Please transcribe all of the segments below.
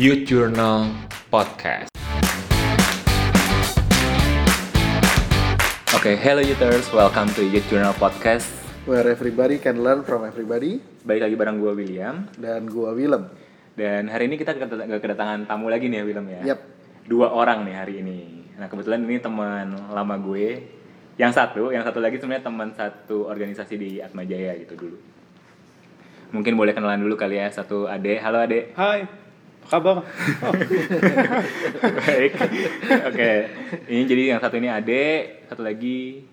Youth Journal Podcast. Oke, hello Youthers, welcome to Youth Journal Podcast. Where everybody can learn from everybody Balik lagi bareng gue William. dan gua Willem. Dan hari ini kita kedat- kedatangan tamu lagi nih ya Willem ya. Yap. Dua orang nih hari ini. Nah kebetulan ini teman lama gue. Yang satu, yang satu lagi sebenarnya teman satu organisasi di Atma Jaya gitu dulu. Mungkin boleh kenalan dulu kali ya satu Ade. Halo Ade. Hai, kabar? Oh, Baik. Oke. Ini jadi yang satu ini Ade, satu lagi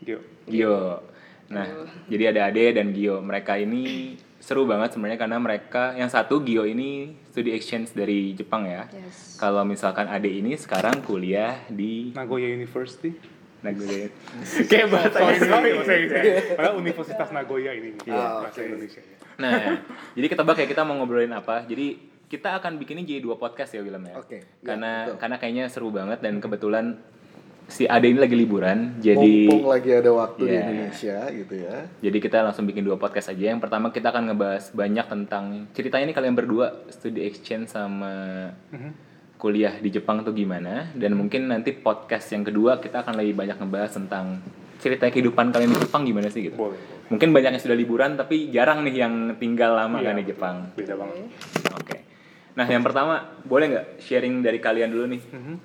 Gio. Gio. Nah, jadi ada Ade dan Gio. Mereka ini seru banget sebenarnya karena mereka yang satu Gio ini studi exchange dari Jepang ya. Yes. Kalau misalkan Ade ini sekarang kuliah di Nagoya University. Nagoya. Kayak bahasa Indonesia. Padahal Universitas Nagoya ini. Ah, bahasa oke. Indonesia. ya. Nah, jadi kita bakal kita mau ngobrolin apa? Jadi kita akan bikinnya jadi dua podcast ya Willem ya. Oke, ya, Karena betul. karena kayaknya seru banget dan kebetulan si Ade ini lagi liburan. Jadi Mumpung lagi ada waktu di Iya. Indonesia gitu ya. Jadi kita langsung bikin dua podcast aja. Yang pertama kita akan ngebahas banyak tentang ceritanya nih kalian berdua studi exchange sama kuliah di Jepang tuh gimana. Dan mungkin nanti podcast yang kedua kita akan lebih banyak ngebahas tentang cerita kehidupan kalian di Jepang gimana sih gitu. Boleh. boleh. Mungkin banyak yang sudah liburan tapi jarang nih yang tinggal lama Iya, kan di. Jepang. Beda banget. Oke. Nah yang pertama boleh nggak sharing dari kalian dulu nih? Mhm.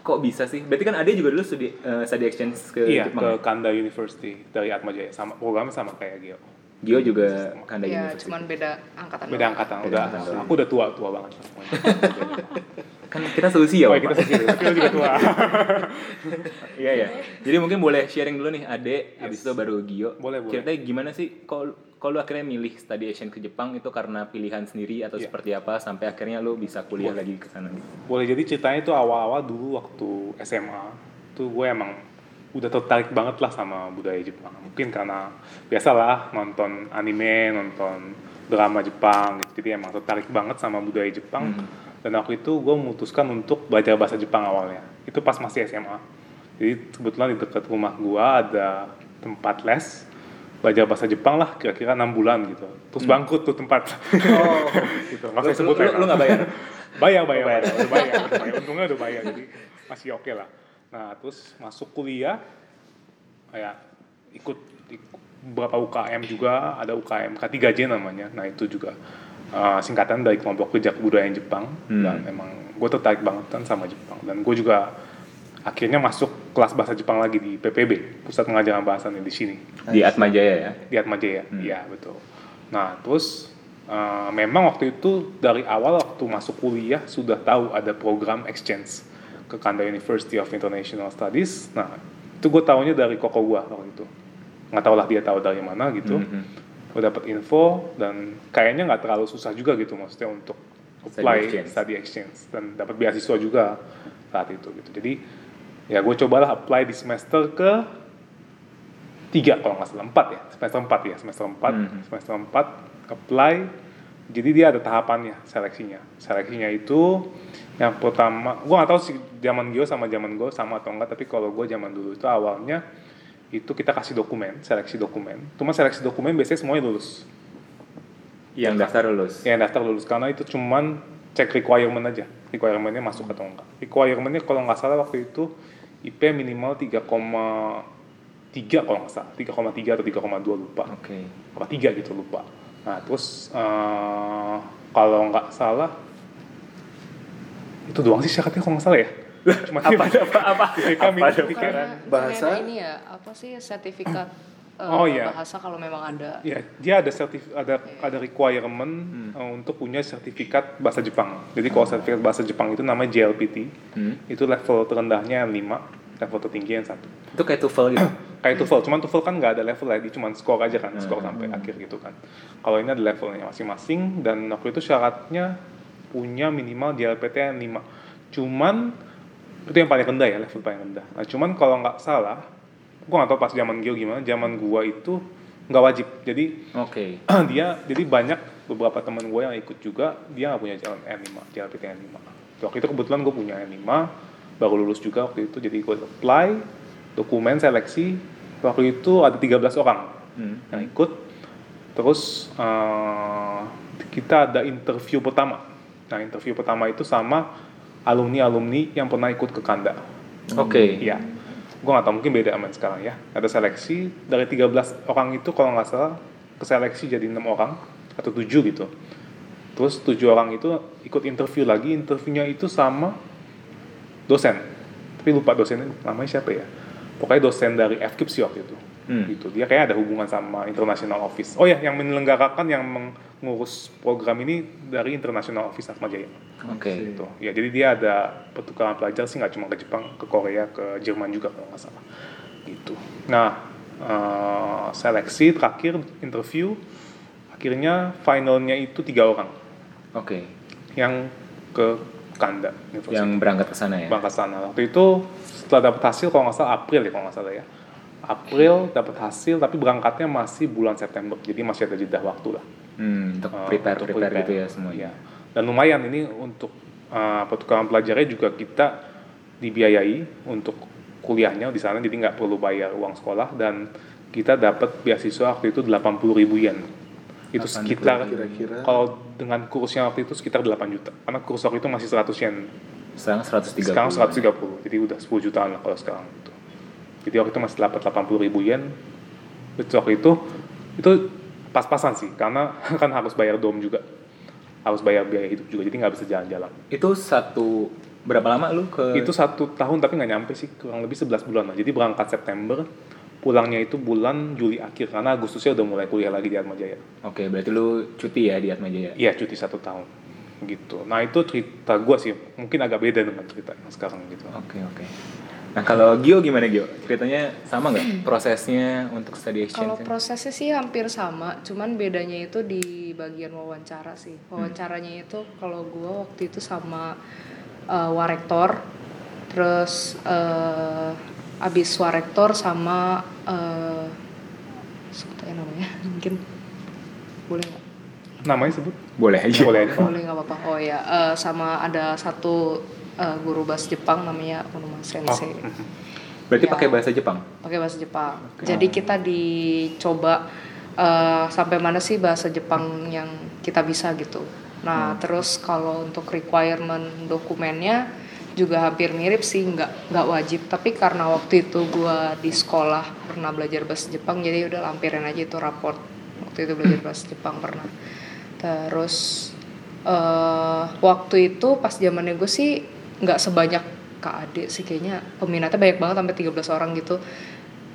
Kok bisa sih? Berarti kan Ade juga dulu studi eh, study exchange ke Iya, Jepang. ke ya? Kanda University dari Atma Jaya. Sama programnya sama kayak Gio. Gio juga Kanda Ya, University. cuman beda angkatan. Beda doang. angkatan. Beda Udah, angkatan doang. aku udah tua tua banget. Kan kita seusia Oh, Pak. kita. Tapi lo juga tua. Iya ya. Jadi mungkin boleh sharing dulu nih Ade, habis itu baru Gio. Boleh, boleh. Ceritanya gimana sih kalau kalau lu akhirnya milih study Asian ke Jepang itu karena pilihan sendiri atau Iya. seperti apa sampai akhirnya lu bisa kuliah lagi ke sana gitu. Boleh jadi ceritanya itu awal-awal dulu waktu SMA tuh gue emang udah tertarik banget lah sama budaya Jepang. Mungkin karena biasalah nonton anime, nonton drama Jepang gitu. Jadi emang tertarik banget sama budaya Jepang. Dan waktu itu gue memutuskan untuk belajar bahasa Jepang awalnya. Itu pas masih SMA. Jadi kebetulan di dekat rumah gue ada tempat les belajar bahasa Jepang lah kira-kira enam bulan gitu. Terus bangkrut tuh tempat. Oh, gitu. Nggak usah sebut lu, lu nggak bayar? bayar bayar bayar. bayar, udah bayar, udah bayar. untungnya udah bayar jadi masih oke lah nah terus masuk kuliah kayak ikut, ikut beberapa UKM juga ada UKM K3J namanya nah itu juga uh, singkatan dari kelompok kerja kebudayaan Jepang Hmm. dan emang gue tertarik banget kan sama Jepang dan gue juga akhirnya masuk kelas bahasa Jepang lagi di PPB pusat pengajaran bahasa di sini Di Atma Jaya ya. di Atma Jaya. Hmm. Iya, betul. Nah, terus uh, memang waktu itu dari awal waktu masuk kuliah sudah tahu ada program exchange ke Kanda University of International Studies. Nah, itu gue tahunya dari koko gue waktu itu. Nggak tahu lah dia tahu dari mana gitu. Mhm. Gue dapet info dan kayaknya nggak terlalu susah juga gitu maksudnya untuk Study apply exchange. study exchange dan dapat beasiswa juga saat itu gitu. Jadi ya gue cobalah apply di semester ke tiga kalau nggak salah. Empat ya semester empat ya semester empat Mhm. semester empat apply. Jadi dia ada tahapannya seleksinya. Seleksinya itu yang pertama gue nggak tahu sih zaman Gio sama zaman gue sama atau enggak tapi kalau gue zaman dulu itu awalnya itu kita kasih dokumen seleksi dokumen. Cuma seleksi dokumen biasanya semuanya lulus. Yang daftar lulus. yang daftar lulus karena itu cuman cek requirement aja requirementnya masuk atau enggak requirementnya kalau nggak salah waktu itu IP minimal 3,3 kalau nggak salah 3,3 atau 3,2 lupa Oke. apa tiga gitu lupa nah terus eh, kalau nggak salah itu doang sih syaratnya kalau nggak salah ya cuma Apa apa apa? Apa ada IPK Bukan Bahasa? ini ya, apa sih sertifikat eh, Oh, iya. bahasa kalau memang ada. Ya, dia ada sertif ada ada requirement uh, untuk punya sertifikat bahasa Jepang. Jadi kalau sertifikat bahasa Jepang itu namanya JLPT. Hmm. Itu level terendahnya yang 5, level tertinggi yang satu. Itu kayak TOEFL gitu. Kayak TOEFL, cuman TOEFL kan nggak ada level ya, dia cuma skor aja kan, skor sampai akhir gitu kan. Kalau ini ada levelnya masing-masing dan waktu itu syaratnya punya minimal JLPT yang 5. Cuman itu yang paling rendah ya, level paling rendah. Nah, cuman kalau nggak salah, gua nggak tahu pas zaman Gio gimana, zaman gua itu nggak wajib. Jadi Oke. dia jadi banyak beberapa teman gue yang ikut juga dia nggak punya jalan N5 JLPT N5 waktu itu kebetulan gue punya N5 baru lulus juga waktu itu jadi gue apply dokumen seleksi waktu itu ada 13 orang Hmm. yang ikut terus eh, kita ada interview pertama Nah interview pertama itu sama alumni-alumni yang pernah ikut ke Kanda. Oke. Iya. Gue gak tau mungkin beda sama yang sekarang ya. Ada seleksi dari 13 orang itu kalau nggak salah keseleksi jadi enam orang atau tujuh gitu. Terus tujuh orang itu ikut interview lagi. Interviewnya itu sama dosen. Tapi lupa dosennya namanya siapa ya. Pokoknya dosen dari FKIP sih waktu itu. Hmm. Gitu. Dia kayak ada hubungan sama International Office. Oh ya, yang menyelenggarakan yang mengurus program ini dari International Office Atma Jaya Oke. gitu ya jadi dia ada pertukaran pelajar sih nggak cuma ke Jepang ke Korea ke Jerman juga kalau nggak salah gitu nah eh, seleksi terakhir interview akhirnya finalnya itu tiga orang Oke. yang ke Kanda University Yang berangkat ke sana ya. Bangka sana waktu itu setelah dapat hasil kalau nggak salah April ya kalau nggak salah ya April dapat hasil tapi berangkatnya masih bulan September jadi masih ada jeda waktu lah Hmm, untuk Uh, prepare untuk prepare prepare. gitu ya semua. Iya. Dan lumayan ini untuk uh, pertukaran pelajarnya juga kita dibiayai untuk kuliahnya di sana jadi nggak perlu bayar uang sekolah dan kita dapat beasiswa waktu itu 80 ribu yen. Itu 80 sekitar Kira-kira. kalau dengan kursnya waktu itu sekitar 8 juta. Karena kurs waktu itu masih 100 yen. Sekarang 130. Sekarang 130. Jadi udah 10 jutaan lah kalau sekarang gitu. Jadi waktu itu masih dapat 80 ribu yen. Itu waktu itu itu pas-pasan sih karena kan harus bayar dom juga. Harus bayar biaya hidup juga. Jadi nggak bisa jalan-jalan. Itu satu berapa lama lu ke Itu satu tahun tapi nggak nyampe sih kurang lebih 11 bulan lah. Jadi berangkat September, pulangnya itu bulan Juli akhir karena Agustusnya udah mulai kuliah lagi di Atmajaya. Oke, berarti lu cuti ya di Atmajaya. Iya cuti satu tahun gitu. Nah itu cerita gue sih mungkin agak beda dengan cerita yang sekarang gitu. Oke, oke. Nah, kalau Gio gimana Gio? Ceritanya sama nggak prosesnya untuk study Kalau exchange? prosesnya sih hampir sama, cuman bedanya itu di bagian wawancara sih. Hmm. Wawancaranya itu kalau gua waktu itu sama eh, warektor, terus eh, abis warektor sama eh sebutnya namanya mungkin boleh nggak? Namanya sebut? Boleh aja. Boleh aja. Boleh nggak apa-apa. Oh ya, eh, sama ada satu eh, guru bahasa Jepang namanya Onuma Sensei. Berarti Ya. pakai bahasa Jepang? pakai bahasa Jepang. Jadi kita dicoba eh, sampai mana sih bahasa Jepang yang kita bisa gitu. Nah terus kalau untuk requirement dokumennya juga hampir mirip sih, nggak nggak wajib. Tapi karena waktu itu gua di sekolah pernah belajar bahasa Jepang, jadi udah lampirin aja itu raport. Waktu itu belajar bahasa Jepang pernah. Terus eh waktu itu pas zamannya gue sih nggak sebanyak Kak Ade sih kayaknya peminatnya banyak banget sampai 13 orang gitu.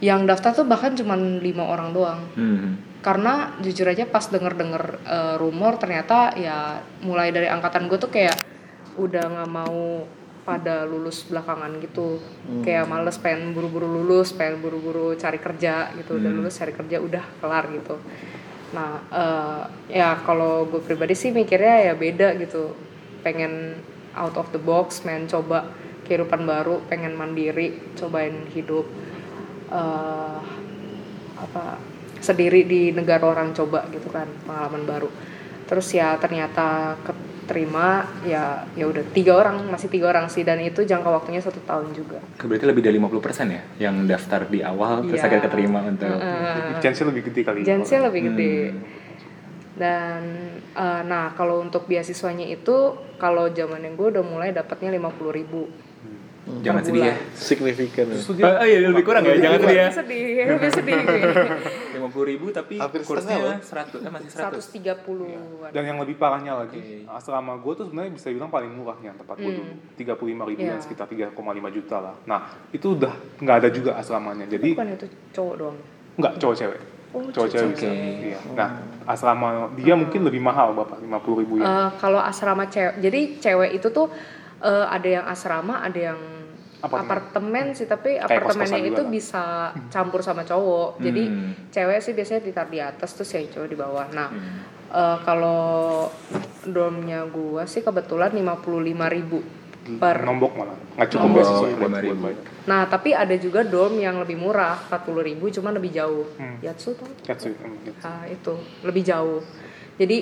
Yang daftar tuh bahkan cuma lima orang doang. Hmm. Karena jujur aja pas denger-denger eh, rumor ternyata ya mulai dari angkatan gue tuh kayak udah nggak mau pada lulus belakangan gitu. Kayak males pengen buru-buru lulus pengen buru-buru cari kerja gitu. Udah lulus cari kerja udah kelar gitu. Nah eh, ya kalau gue pribadi sih mikirnya ya beda gitu. Pengen out of the box pengen coba kehidupan baru pengen mandiri cobain hidup eh, apa sendiri di negara orang coba gitu kan pengalaman baru. Terus ya ternyata keterima ya ya udah tiga orang masih tiga orang sih dan itu jangka waktunya satu tahun juga Berarti lebih dari 50% ya yang daftar di awal terus Iya. akhirnya keterima untuk Jadi chance-nya lebih gede kali. Chance-nya lebih gede. Hmm. Dan eh, nah kalau untuk beasiswanya itu kalau zaman yang gue udah mulai dapatnya 50.000 ribu. Jangan sedih ya. Signifikan ya. Oh, oh iya lebih kurang ya, jangan sedih ya. Sedih, lebih sedih. 50 ribu tapi Hampir kursnya 100, eh, masih 100. 130 dan yang lebih parahnya lagi Oke. asrama gue tuh sebenarnya bisa bilang paling murah yang tempat gue dulu tiga puluh lima ribu Iya. sekitar 3,5 juta lah nah itu udah nggak ada juga asramanya jadi Bukan itu cowok doang. nggak cowok cewek Oh, cowok cewek bisa Oke. iya. nah asrama dia mungkin lebih mahal bapak lima puluh ribu ya Eh, kalau asrama cewek, jadi cewek itu tuh eh, ada yang asrama, ada yang Apartemen. apartemen, sih, tapi Kayak apartemennya itu lah. bisa campur sama cowok. Jadi Hmm. cewek sih biasanya ditaruh di atas, terus yang cowok di bawah. Nah, Hmm. eh, kalau dormnya gua sih kebetulan 55.000 ribu per. nombok malah nggak cukup Nombok, beasiswa buat, 5.000. buat bayar Nah, tapi ada juga dorm yang lebih murah, 40.000 ribu, cuma lebih jauh. Hmm. Yatsu tuh? It. Hmm, gitu. Nah, itu lebih jauh. Jadi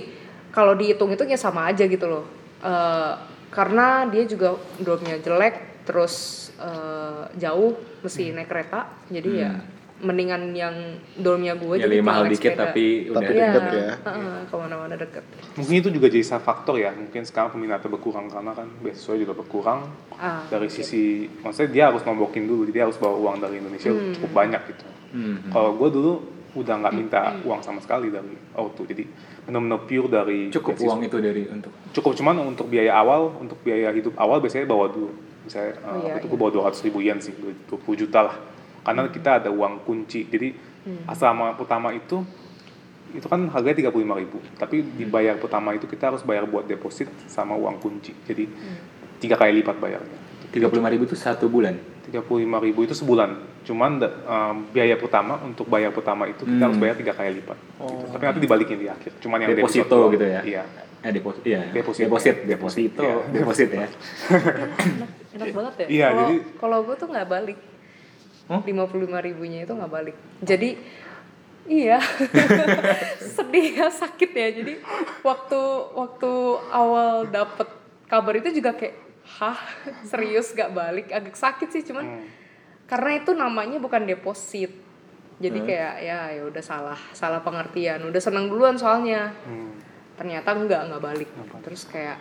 kalau dihitung itu ya sama aja gitu loh. Eh, karena dia juga dormnya jelek, terus eh, jauh, mesti naik kereta. Jadi ya mendingan yang dormnya gue Ya, lebih mahal dikit tapi udah Tapi Iya, deket ya. heeh, ke mana-mana deket. Mungkin itu juga jadi salah faktor ya. Mungkin sekarang peminatnya berkurang karena kan beasiswa juga berkurang. Ah, dari sisi, maksudnya dia harus nombokin dulu, jadi dia harus bawa uang dari Indonesia Hmm. cukup banyak gitu. Hmm. Kalau gue dulu udah nggak minta uang sama sekali dari auto, jadi benar-benar pure dari Cukup beasiswa. uang itu dari untuk Cukup cuman untuk biaya awal, untuk biaya hidup awal biasanya bawa dulu. Misalnya Oh, eh, iya, itu iya. gue bawa 200 ribu yen sih, 20 juta lah. Karena kita ada uang kunci, jadi Hmm. asrama pertama itu itu kan harganya 35 ribu tapi dibayar pertama itu kita harus bayar buat deposit sama uang kunci jadi Hmm. tiga kali lipat bayarnya tiga puluh ribu itu satu bulan. 35 ribu itu sebulan cuman um, biaya pertama untuk bayar pertama itu kita Hmm. harus bayar tiga kali lipat gitu. tapi nanti dibalikin di akhir cuman yang Deposito deposit doang. gitu ya? iya Eh deposit, iya. Deposit. deposit, Deposit, deposito, iya. deposit ya. enak banget ya. Iya, Kalau- jadi- kalau gue tuh nggak balik. Lima puluh lima ribunya itu nggak balik. Jadi iya sedih ya sakit ya. Jadi waktu waktu awal dapet kabar itu juga kayak hah serius gak balik agak sakit sih cuman Hmm. karena itu namanya bukan deposit jadi kayak ya ya udah salah salah pengertian udah seneng duluan soalnya Hmm. ternyata enggak nggak balik terus kayak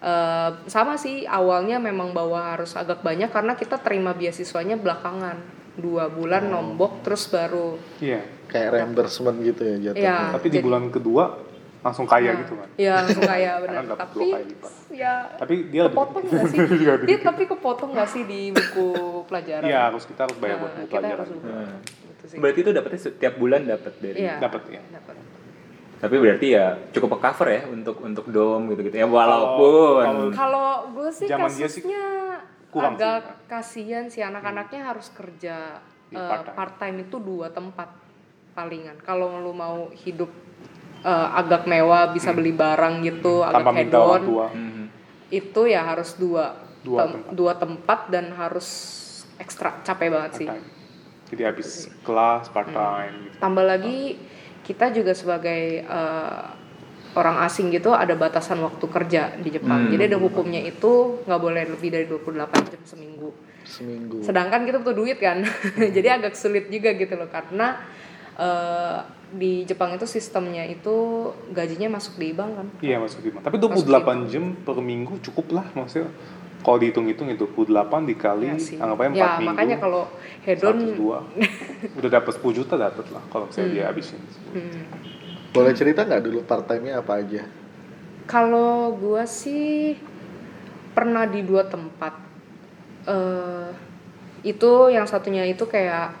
eh, sama sih awalnya memang bawa harus agak banyak karena kita terima beasiswanya belakangan dua bulan nombok terus baru iya Kayak reimbursement gitu ya jatuhnya. ya tapi di bulan kedua langsung kaya Nah, gitu kan Iya langsung kaya benar. Tapi ya tapi dia lebih kepotong nggak sih? Dia tapi kepotong nggak sih di buku pelajaran? iya harus kita harus bayar buat Nah, buku kita pelajaran harus ubah. Gitu sih. Berarti itu dapetnya setiap bulan dapat dari. Iya. dapat ya Dapat. Tapi berarti ya cukup ke cover ya untuk untuk dom gitu-gitu ya walaupun kalau- Kalau gue sih Zaman sih kasusnya sih. agak kasihan sih anak-anaknya harus kerja Di eh, part-time. part time itu dua tempat palingan. Kalau lu mau hidup eh, agak mewah bisa beli barang gitu Hmm. tanpa agak orang hedon tua Mhm. itu ya harus dua Dua tem- tempat. dua tempat dan harus ekstra capek banget sih. part time jadi habis kelas part time gitu. Tambah lagi kita juga sebagai eh, orang asing gitu ada batasan waktu kerja di Jepang. Hmm. Jadi ada hukumnya itu nggak boleh lebih dari 28 jam seminggu. Seminggu. Sedangkan kita butuh duit kan. Jadi agak sulit juga gitu loh karena eh, di Jepang itu sistemnya itu gajinya masuk di bank kan. Iya masuk di Tapi Masuk 28 jam per minggu cukup lah maksudnya. Kalau dihitung-hitung itu 28 dikali Ya sih. anggap aja 4 ya, minggu. makanya kalau hedon 102 udah dapat 10 juta dapat lah kalau saya dia habisin. hmm, Boleh cerita nggak dulu part time-nya apa aja? Kalau gua sih pernah di dua tempat. eh itu yang satunya itu kayak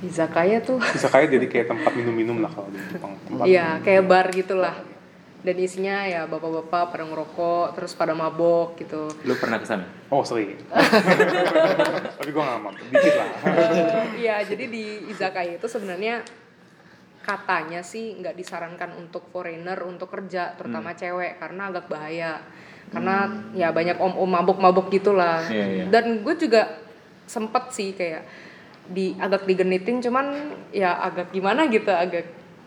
izakaya tuh. Bisa kayak jadi kayak tempat minum-minum lah kalau di Jepang. Tempat Iya, kayak bar gitulah. Dan isinya ya bapak-bapak pada ngerokok, terus pada mabok gitu. lu pernah ke sana? Oh sering. Tapi gua nggak mampu. Dikit lah. Iya, jadi di izakaya itu sebenarnya katanya sih nggak disarankan untuk foreigner untuk kerja, terutama cewek karena agak bahaya. Karena ya banyak om-om mabok-mabok gitulah. Iya, iya. Dan gue juga sempet sih kayak di agak digenitin, cuman ya agak gimana gitu, agak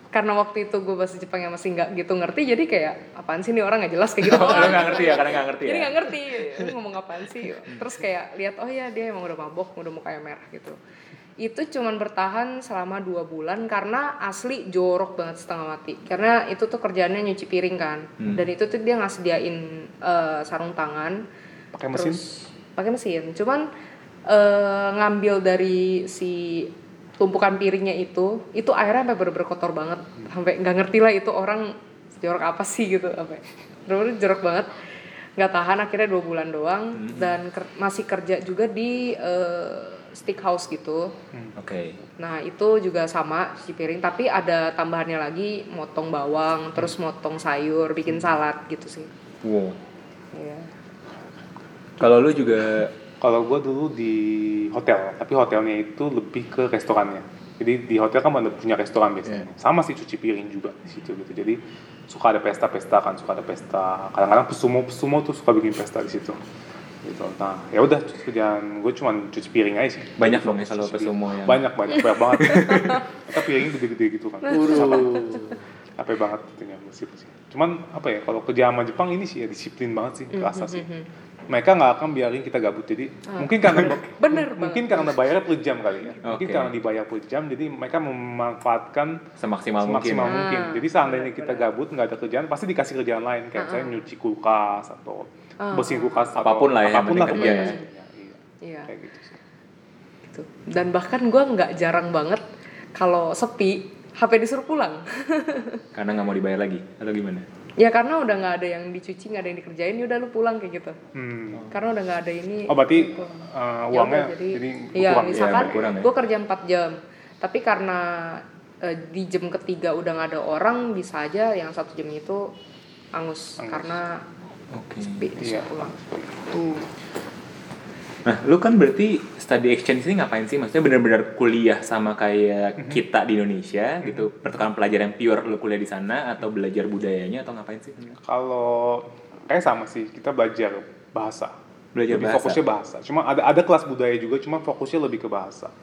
karena waktu itu gue bahasa Jepang yang masih nggak gitu ngerti jadi kayak apaan sih nih orang nggak jelas? kayak gitu. Oh, nggak ngerti ya karena nggak ngerti jadi ya. nggak ngerti ini ngomong apaan sih? Terus kayak lihat oh ya dia emang udah mabok udah mukanya merah gitu. Itu cuman bertahan selama dua bulan karena asli jorok banget setengah mati. Karena itu tuh kerjaannya nyuci piring kan. Hmm. dan itu tuh dia nggak sediain eh, sarung tangan. Pakai mesin. pakai mesin. Cuman eh, ngambil dari si tumpukan piringnya itu itu airnya sampai bener-bener kotor banget. Sampai nggak ngerti lah itu orang jorok apa sih gitu sampai bener-bener jorok banget. Nggak tahan akhirnya dua bulan doang. Dan ker- masih kerja juga di eh, stick house gitu Oke. nah itu juga sama si piring tapi ada tambahannya lagi motong bawang terus motong sayur bikin salad gitu sih. Wow. Iya. Kalau lu juga Kalau gua dulu di hotel, tapi hotelnya itu lebih ke restorannya. Jadi di hotel kan ada punya restoran biasanya. Sama sih cuci piring juga di situ gitu. Jadi suka ada pesta-pesta kan, suka ada pesta. Kadang-kadang pesumo pesumo tuh suka bikin pesta di situ. Gitu. Nah, ya udah kerjaan gue cuma cuci piring aja sih. banyak dong ya kalau pesumo yang Banyak banyak banyak banget. Kita piringnya gede-gede gitu kan. Capek banget itunya bersih bersih. Cuman apa ya kalau kerja sama Jepang ini sih ya disiplin banget sih, kerasa sih. Mereka nggak akan biarin kita gabut jadi mungkin karena Bener mungkin karena bayarnya per jam kali ya mungkin Oke. karena dibayar per jam jadi mereka memanfaatkan Semaksimal mungkin. semaksimal Ah. mungkin jadi seandainya kita gabut nggak ada kerjaan pasti dikasih kerjaan lain kayak saya nyuci kulkas atau bersihin kulkas atau Apa pun lah ya, yang apa pun lah kerja pokoknya. ya. Iya, Iya. kayak gitu sih gitu. Dan bahkan gue nggak jarang banget kalau sepi HP disuruh pulang. Karena nggak mau dibayar lagi atau gimana? Ya karena udah nggak ada yang dicuci, nggak ada yang dikerjain, ya udah lu pulang kayak gitu. hmm. Karena udah nggak ada ini. oh berarti gitu. uh, Ya uangnya udah, jadi, jadi iya berkurang misalkan berkurang ya? gue kerja 4 jam tapi karena eh, di jam ketiga udah nggak ada orang bisa aja yang satu jam itu angus, Angus. karena Oke. sepi disuruh Iya. pulang tuh Nah, lu kan berarti study exchange ini ngapain sih? Maksudnya benar-benar kuliah sama kayak kita di Indonesia gitu, pertukaran pelajar yang pure lu kuliah di sana atau belajar budayanya atau ngapain sih? kalau kayak sama sih. Kita belajar bahasa. Belajar lebih bahasa. fokusnya bahasa. Cuma ada ada kelas budaya juga cuma fokusnya lebih ke bahasa.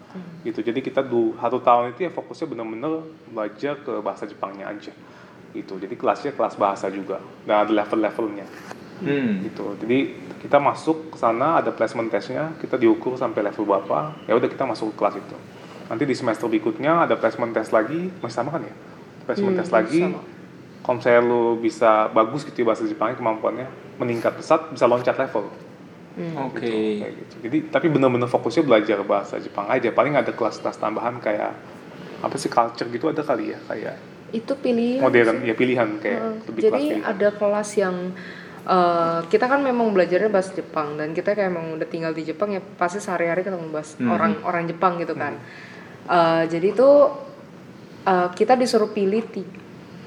Gitu. Jadi kita du satu tahun itu ya fokusnya benar-benar belajar ke bahasa Jepangnya aja. Gitu. Jadi kelasnya kelas bahasa juga. Dan ada level-levelnya. Hmm. gitu. Jadi kita masuk ke sana ada placement testnya kita diukur sampai level berapa ya udah kita masuk ke kelas itu nanti di semester berikutnya ada placement test lagi masih sama kan ya placement Hmm, test lagi sama. kalau misalnya lu bisa bagus gitu ya bahasa Jepangnya kemampuannya meningkat pesat bisa loncat level Oke. gitu, kayak gitu. jadi tapi bener-bener fokusnya belajar bahasa Jepang aja paling ada kelas-kelas tambahan kayak apa sih culture gitu ada kali ya kayak itu pilihan modern ya pilihan kayak Heeh. lebih kelas Jadi pilihan ada kelas yang eh, kita kan memang belajarnya bahasa Jepang dan kita kayak emang udah tinggal di Jepang ya pasti sehari-hari ketemu bahasa Mhm. orang orang Jepang gitu kan. Eh, jadi itu eh, kita disuruh pilih ti-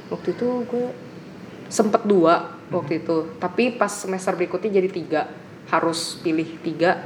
waktu itu gue sempet dua waktu itu tapi pas semester berikutnya jadi tiga harus pilih tiga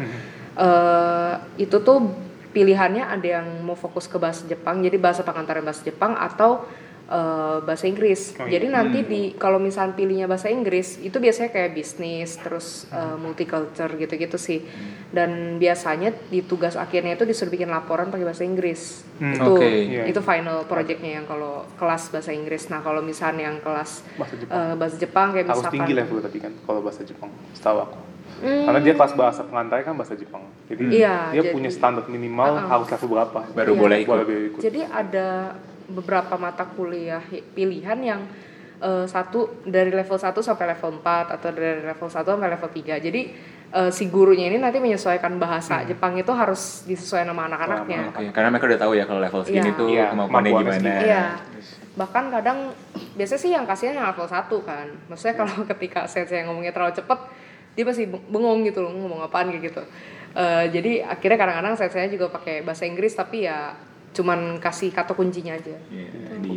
Eh, itu tuh pilihannya ada yang mau fokus ke bahasa Jepang jadi bahasa pengantaran bahasa Jepang atau eh, bahasa Inggris Oh, iya. jadi nanti di kalau misalnya pilihnya bahasa Inggris itu biasanya kayak bisnis terus eh, multicultural gitu-gitu sih dan biasanya di tugas akhirnya itu disuruh bikin laporan pakai bahasa Inggris Hmm, itu oke. Iya. itu final projectnya yang kalau kelas bahasa Inggris nah kalau misalnya yang kelas bahasa Jepang eh, bahasa Jepang kayak harus misalkan tinggi level tapi kan kalau bahasa Jepang setahu aku Hmm. karena dia kelas bahasa pengantarnya kan bahasa Jepang jadi Iya, dia jadi- punya standar minimal Uh-uh. harus level berapa Baru Iya. boleh ikut Jadi ada beberapa mata kuliah pilihan yang eh, satu dari level 1 sampai level 4 atau dari level 1 sampai level 3. Jadi eh, si gurunya ini nanti menyesuaikan bahasa Hmm. Jepang itu harus disesuaikan sama anak-anaknya. Oke, karena mereka udah tahu ya kalau level segini Iya. tuh Iya, kemampuannya gimana. segini. Iya. Bahkan kadang biasanya sih yang kasihan yang level 1 kan. Maksudnya kalau ketika saya ngomongnya terlalu cepet dia pasti beng- bengong gitu loh ngomong apaan kayak gitu. Eh, jadi akhirnya kadang-kadang saya saya juga pakai bahasa Inggris tapi ya cuman kasih kata kuncinya aja. Iya, di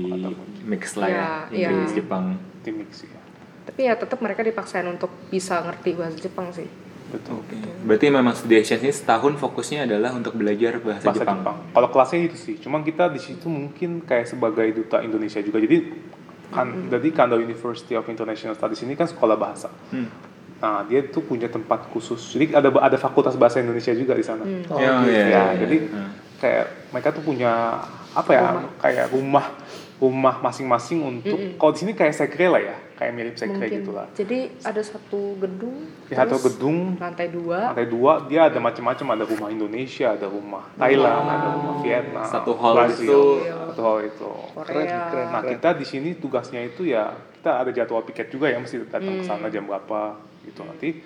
mix lah ya, Iya, Inggris iya. Jepang. tim mix ya tapi ya tetap mereka dipaksain untuk bisa ngerti bahasa Jepang sih betul Oke. Berarti memang studi exchange ini setahun fokusnya adalah untuk belajar bahasa, bahasa Jepang. Jepang. Kalau kelasnya itu sih, cuma kita di situ mungkin kayak sebagai duta Indonesia juga. Jadi kan jadi Kanda University of International Studies ini kan sekolah bahasa. Hmm. Nah, dia tuh punya tempat khusus. Jadi ada ada fakultas bahasa Indonesia juga di sana. Oh, Ya, gitu. iya, Ya, iya. jadi Hmm. Kayak mereka tuh punya apa ya? Kayak rumah rumah masing-masing untuk kalau di sini kayak sekre lah ya, kayak mirip sekre mungkin. gitu lah. jadi ada satu gedung Di satu gedung lantai dua. lantai dua dia ada macam-macam ada rumah Indonesia ada rumah Thailand ada rumah Vietnam Satu hall Brazil, itu- satu hall itu. Korea. Keren. nah kita di sini tugasnya itu ya kita ada jadwal piket juga ya mesti datang ke sana jam berapa gitu nanti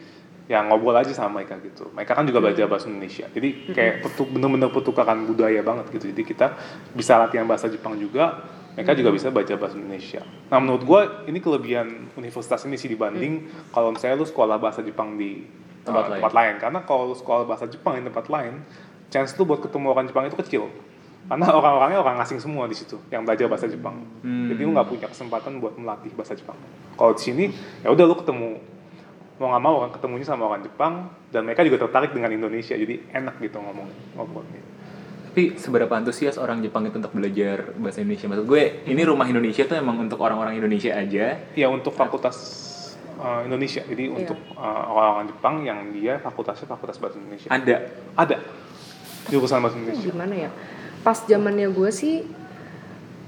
ya ngobrol aja sama mereka gitu. Mereka kan juga belajar bahasa Indonesia. Jadi kayak petu, bener-bener pertukaran budaya banget gitu. Jadi kita bisa latihan bahasa Jepang juga mereka juga bisa baca bahasa Indonesia. Nah menurut gue ini kelebihan universitas ini sih dibanding kalau misalnya lu sekolah bahasa Jepang di Tempat uh, lain. tempat lain. Karena kalau lu sekolah bahasa Jepang di tempat lain chance lu buat ketemu orang Jepang itu kecil. Karena orang-orangnya orang asing semua di situ yang belajar bahasa Jepang. Hmm. jadi lu nggak punya kesempatan buat melatih bahasa Jepang. Kalau di sini ya udah lu ketemu mau nggak mau kan ketemunya sama orang Jepang dan mereka juga tertarik dengan Indonesia jadi enak gitu ngomong ngobrolnya Tapi seberapa antusias orang Jepang itu untuk belajar bahasa Indonesia? Maksud gue, ini rumah Indonesia tuh emang untuk orang-orang Indonesia aja. ya untuk fakultas uh, Indonesia. Jadi untuk uh, orang-orang Jepang yang dia fakultasnya fakultas bahasa Indonesia. Ada. ada. Jurusan bahasa Indonesia. Gimana ya? Pas zamannya gue sih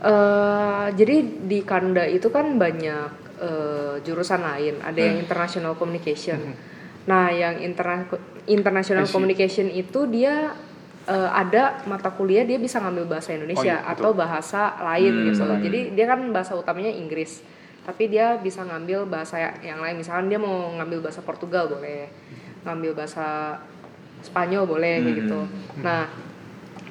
eh jadi di Kanda itu kan banyak eh, jurusan lain ada yang international communication Nah, yang interna international communication itu dia eh, ada mata kuliah dia bisa ngambil bahasa Indonesia Oh, iya, atau bahasa lain Hmm, gitu. bahasa lain. Jadi dia kan bahasa utamanya Inggris. Tapi dia bisa ngambil bahasa yang lain. Misalkan dia mau ngambil bahasa Portugal boleh. Ngambil bahasa Spanyol boleh kayak Hmm. gitu. Nah,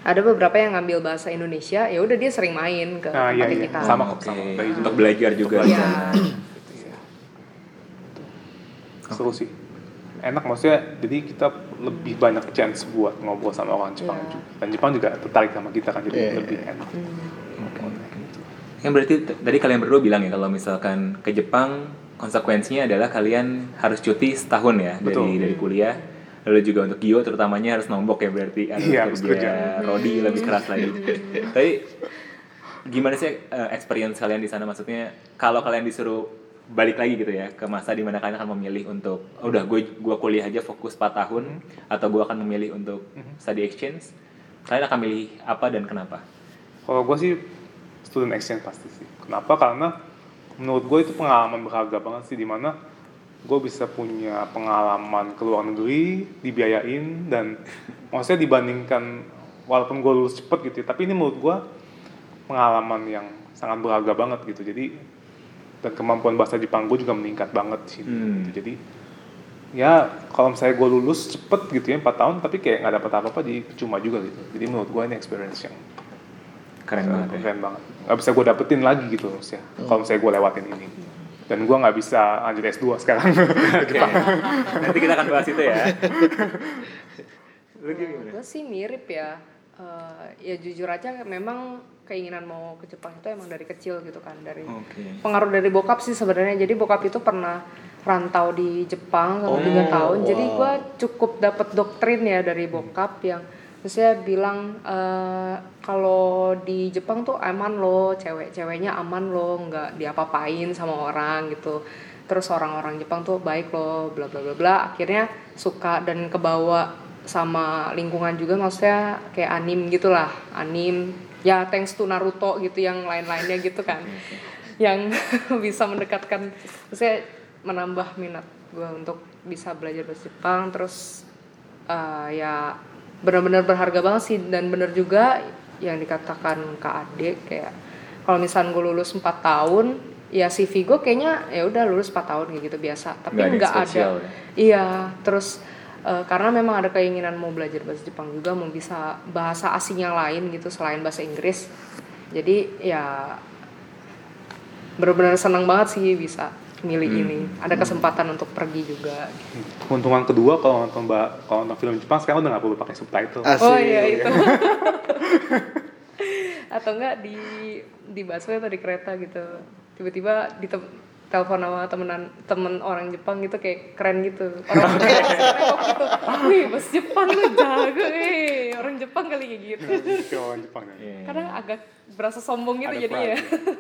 ada beberapa yang ngambil bahasa Indonesia, ya udah dia sering main ke Ah, iya, iya. kita. Sama kok, Oke, sama. Untuk belajar juga. Iya. seru sih enak maksudnya jadi kita lebih banyak chance buat ngobrol sama orang Jepang Iya. juga dan Jepang juga tertarik sama kita kan jadi Iya, lebih iya. enak Yang berarti tadi kalian berdua bilang ya kalau misalkan ke Jepang konsekuensinya adalah kalian harus cuti setahun ya dari Betul. dari kuliah. Lalu juga untuk Gio terutamanya harus nombok ya berarti harus harus kerja, kerja. Rodi lebih keras lagi. Tapi gimana sih eh, experience kalian di sana maksudnya kalau kalian disuruh balik lagi gitu ya ke masa di mana kalian akan memilih untuk "Oh, udah gue gua kuliah aja fokus 4 tahun atau gue akan memilih untuk study exchange kalian akan milih apa dan kenapa? kalau gue sih student exchange pasti sih. Kenapa? Karena menurut gue itu pengalaman berharga banget sih di mana gue bisa punya pengalaman ke luar negeri dibiayain dan maksudnya dibandingkan walaupun gue lulus cepet gitu ya, tapi ini menurut gue pengalaman yang sangat berharga banget gitu. Jadi dan kemampuan bahasa Jepang gue juga meningkat banget sih Hmm. gitu. jadi ya kalau misalnya gue lulus cepet gitu ya 4 tahun tapi kayak nggak dapet apa-apa jadi cuma juga gitu jadi menurut gue ini experience yang Keren banget ya. keren banget nggak bisa gue dapetin lagi gitu maksudnya kalau misalnya gue lewatin ini dan gue nggak bisa lanjut S2 sekarang Oke. Nanti kita akan bahas itu ya. Lu gimana? Gue sih mirip ya. Eh, ya jujur aja memang keinginan mau ke Jepang itu emang dari kecil gitu kan dari Oke. pengaruh dari bokap sih sebenarnya. Jadi bokap itu pernah rantau di Jepang selama Oh, tiga tahun. Jadi wow. gue cukup dapat doktrin ya dari bokap yang saya bilang eh, kalau di Jepang tuh aman loh, cewek-ceweknya aman loh, nggak diapa-apain sama orang gitu. Terus orang-orang Jepang tuh baik loh, bla bla bla bla. Akhirnya suka dan kebawa sama lingkungan juga maksudnya kayak anim gitulah, anim. Ya thanks to Naruto gitu yang lain-lainnya gitu kan. yang bisa mendekatkan saya menambah minat gue untuk bisa belajar bahasa Jepang. Terus eh, ya benar-benar berharga banget sih. Dan benar juga yang dikatakan Kak Ade kayak kalau misalnya gue lulus 4 tahun ya CV gue kayaknya ya udah lulus 4 tahun kayak gitu biasa. Tapi Nggak ada ya? iya terus eh, karena memang ada keinginan mau belajar bahasa Jepang juga mau bisa bahasa asing yang lain gitu selain bahasa Inggris jadi ya benar-benar senang banget sih bisa milih Hmm. ini ada kesempatan untuk pergi juga keuntungan kedua kalau nonton ba- kalau nonton film Jepang sekarang udah nggak perlu pakai subtitle Asik. Oh iya itu. Atau enggak di di busway atau di kereta gitu. Tiba-tiba di telepon sama temenan temen orang Jepang gitu kayak keren gitu. Orang nengok gitu. Wih, bahasa Jepang lu jago eh. Orang Jepang kali kayak gitu. Itu orang Jepang ya Iya. Kadang agak berasa sombong gitu Ada jadi ya.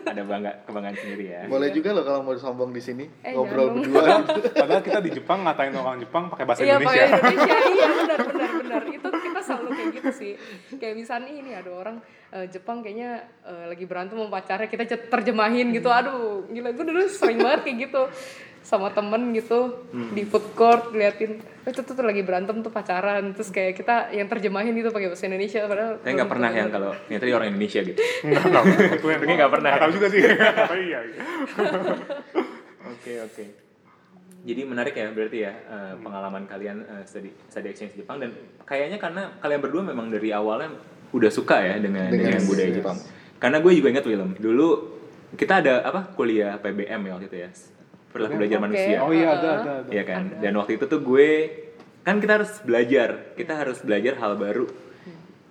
Ada bangga kebanggaan sendiri ya. Boleh juga loh kalau mau sombong di sini Eh, ngobrol berdua. padahal kita di Jepang ngatain orang Jepang pakai bahasa Iya Indonesia pakai Indonesia iya benar benar benar itu gitu sih kayak misalnya ini ada orang eh, Jepang kayaknya eh, lagi berantem sama pacarnya kita terjemahin gitu aduh gila gue dulu sering banget kayak gitu sama temen gitu di food court liatin eh, itu tuh, tuh lagi berantem tuh pacaran terus kayak kita yang terjemahin gitu pakai bahasa Indonesia padahal Saya nggak pernah yang kalau ternyata dia orang Indonesia gitu. Itu yang Kayaknya nggak pernah. Nggak tahu juga sih. Tapi iya. Oke oke. Jadi menarik ya berarti ya eh, pengalaman kalian eh, study study exchange di Jepang dan kayaknya karena kalian berdua memang dari awalnya udah suka ya dengan Dengan dengan, budaya Jepang. Jepang. Karena gue juga ingat Willem dulu kita ada apa kuliah PBM ya waktu itu ya perilaku belajar Oke. manusia. Oh iya ada ada ada. Iya kan. Dan waktu itu tuh gue kan kita harus belajar, kita harus belajar hal baru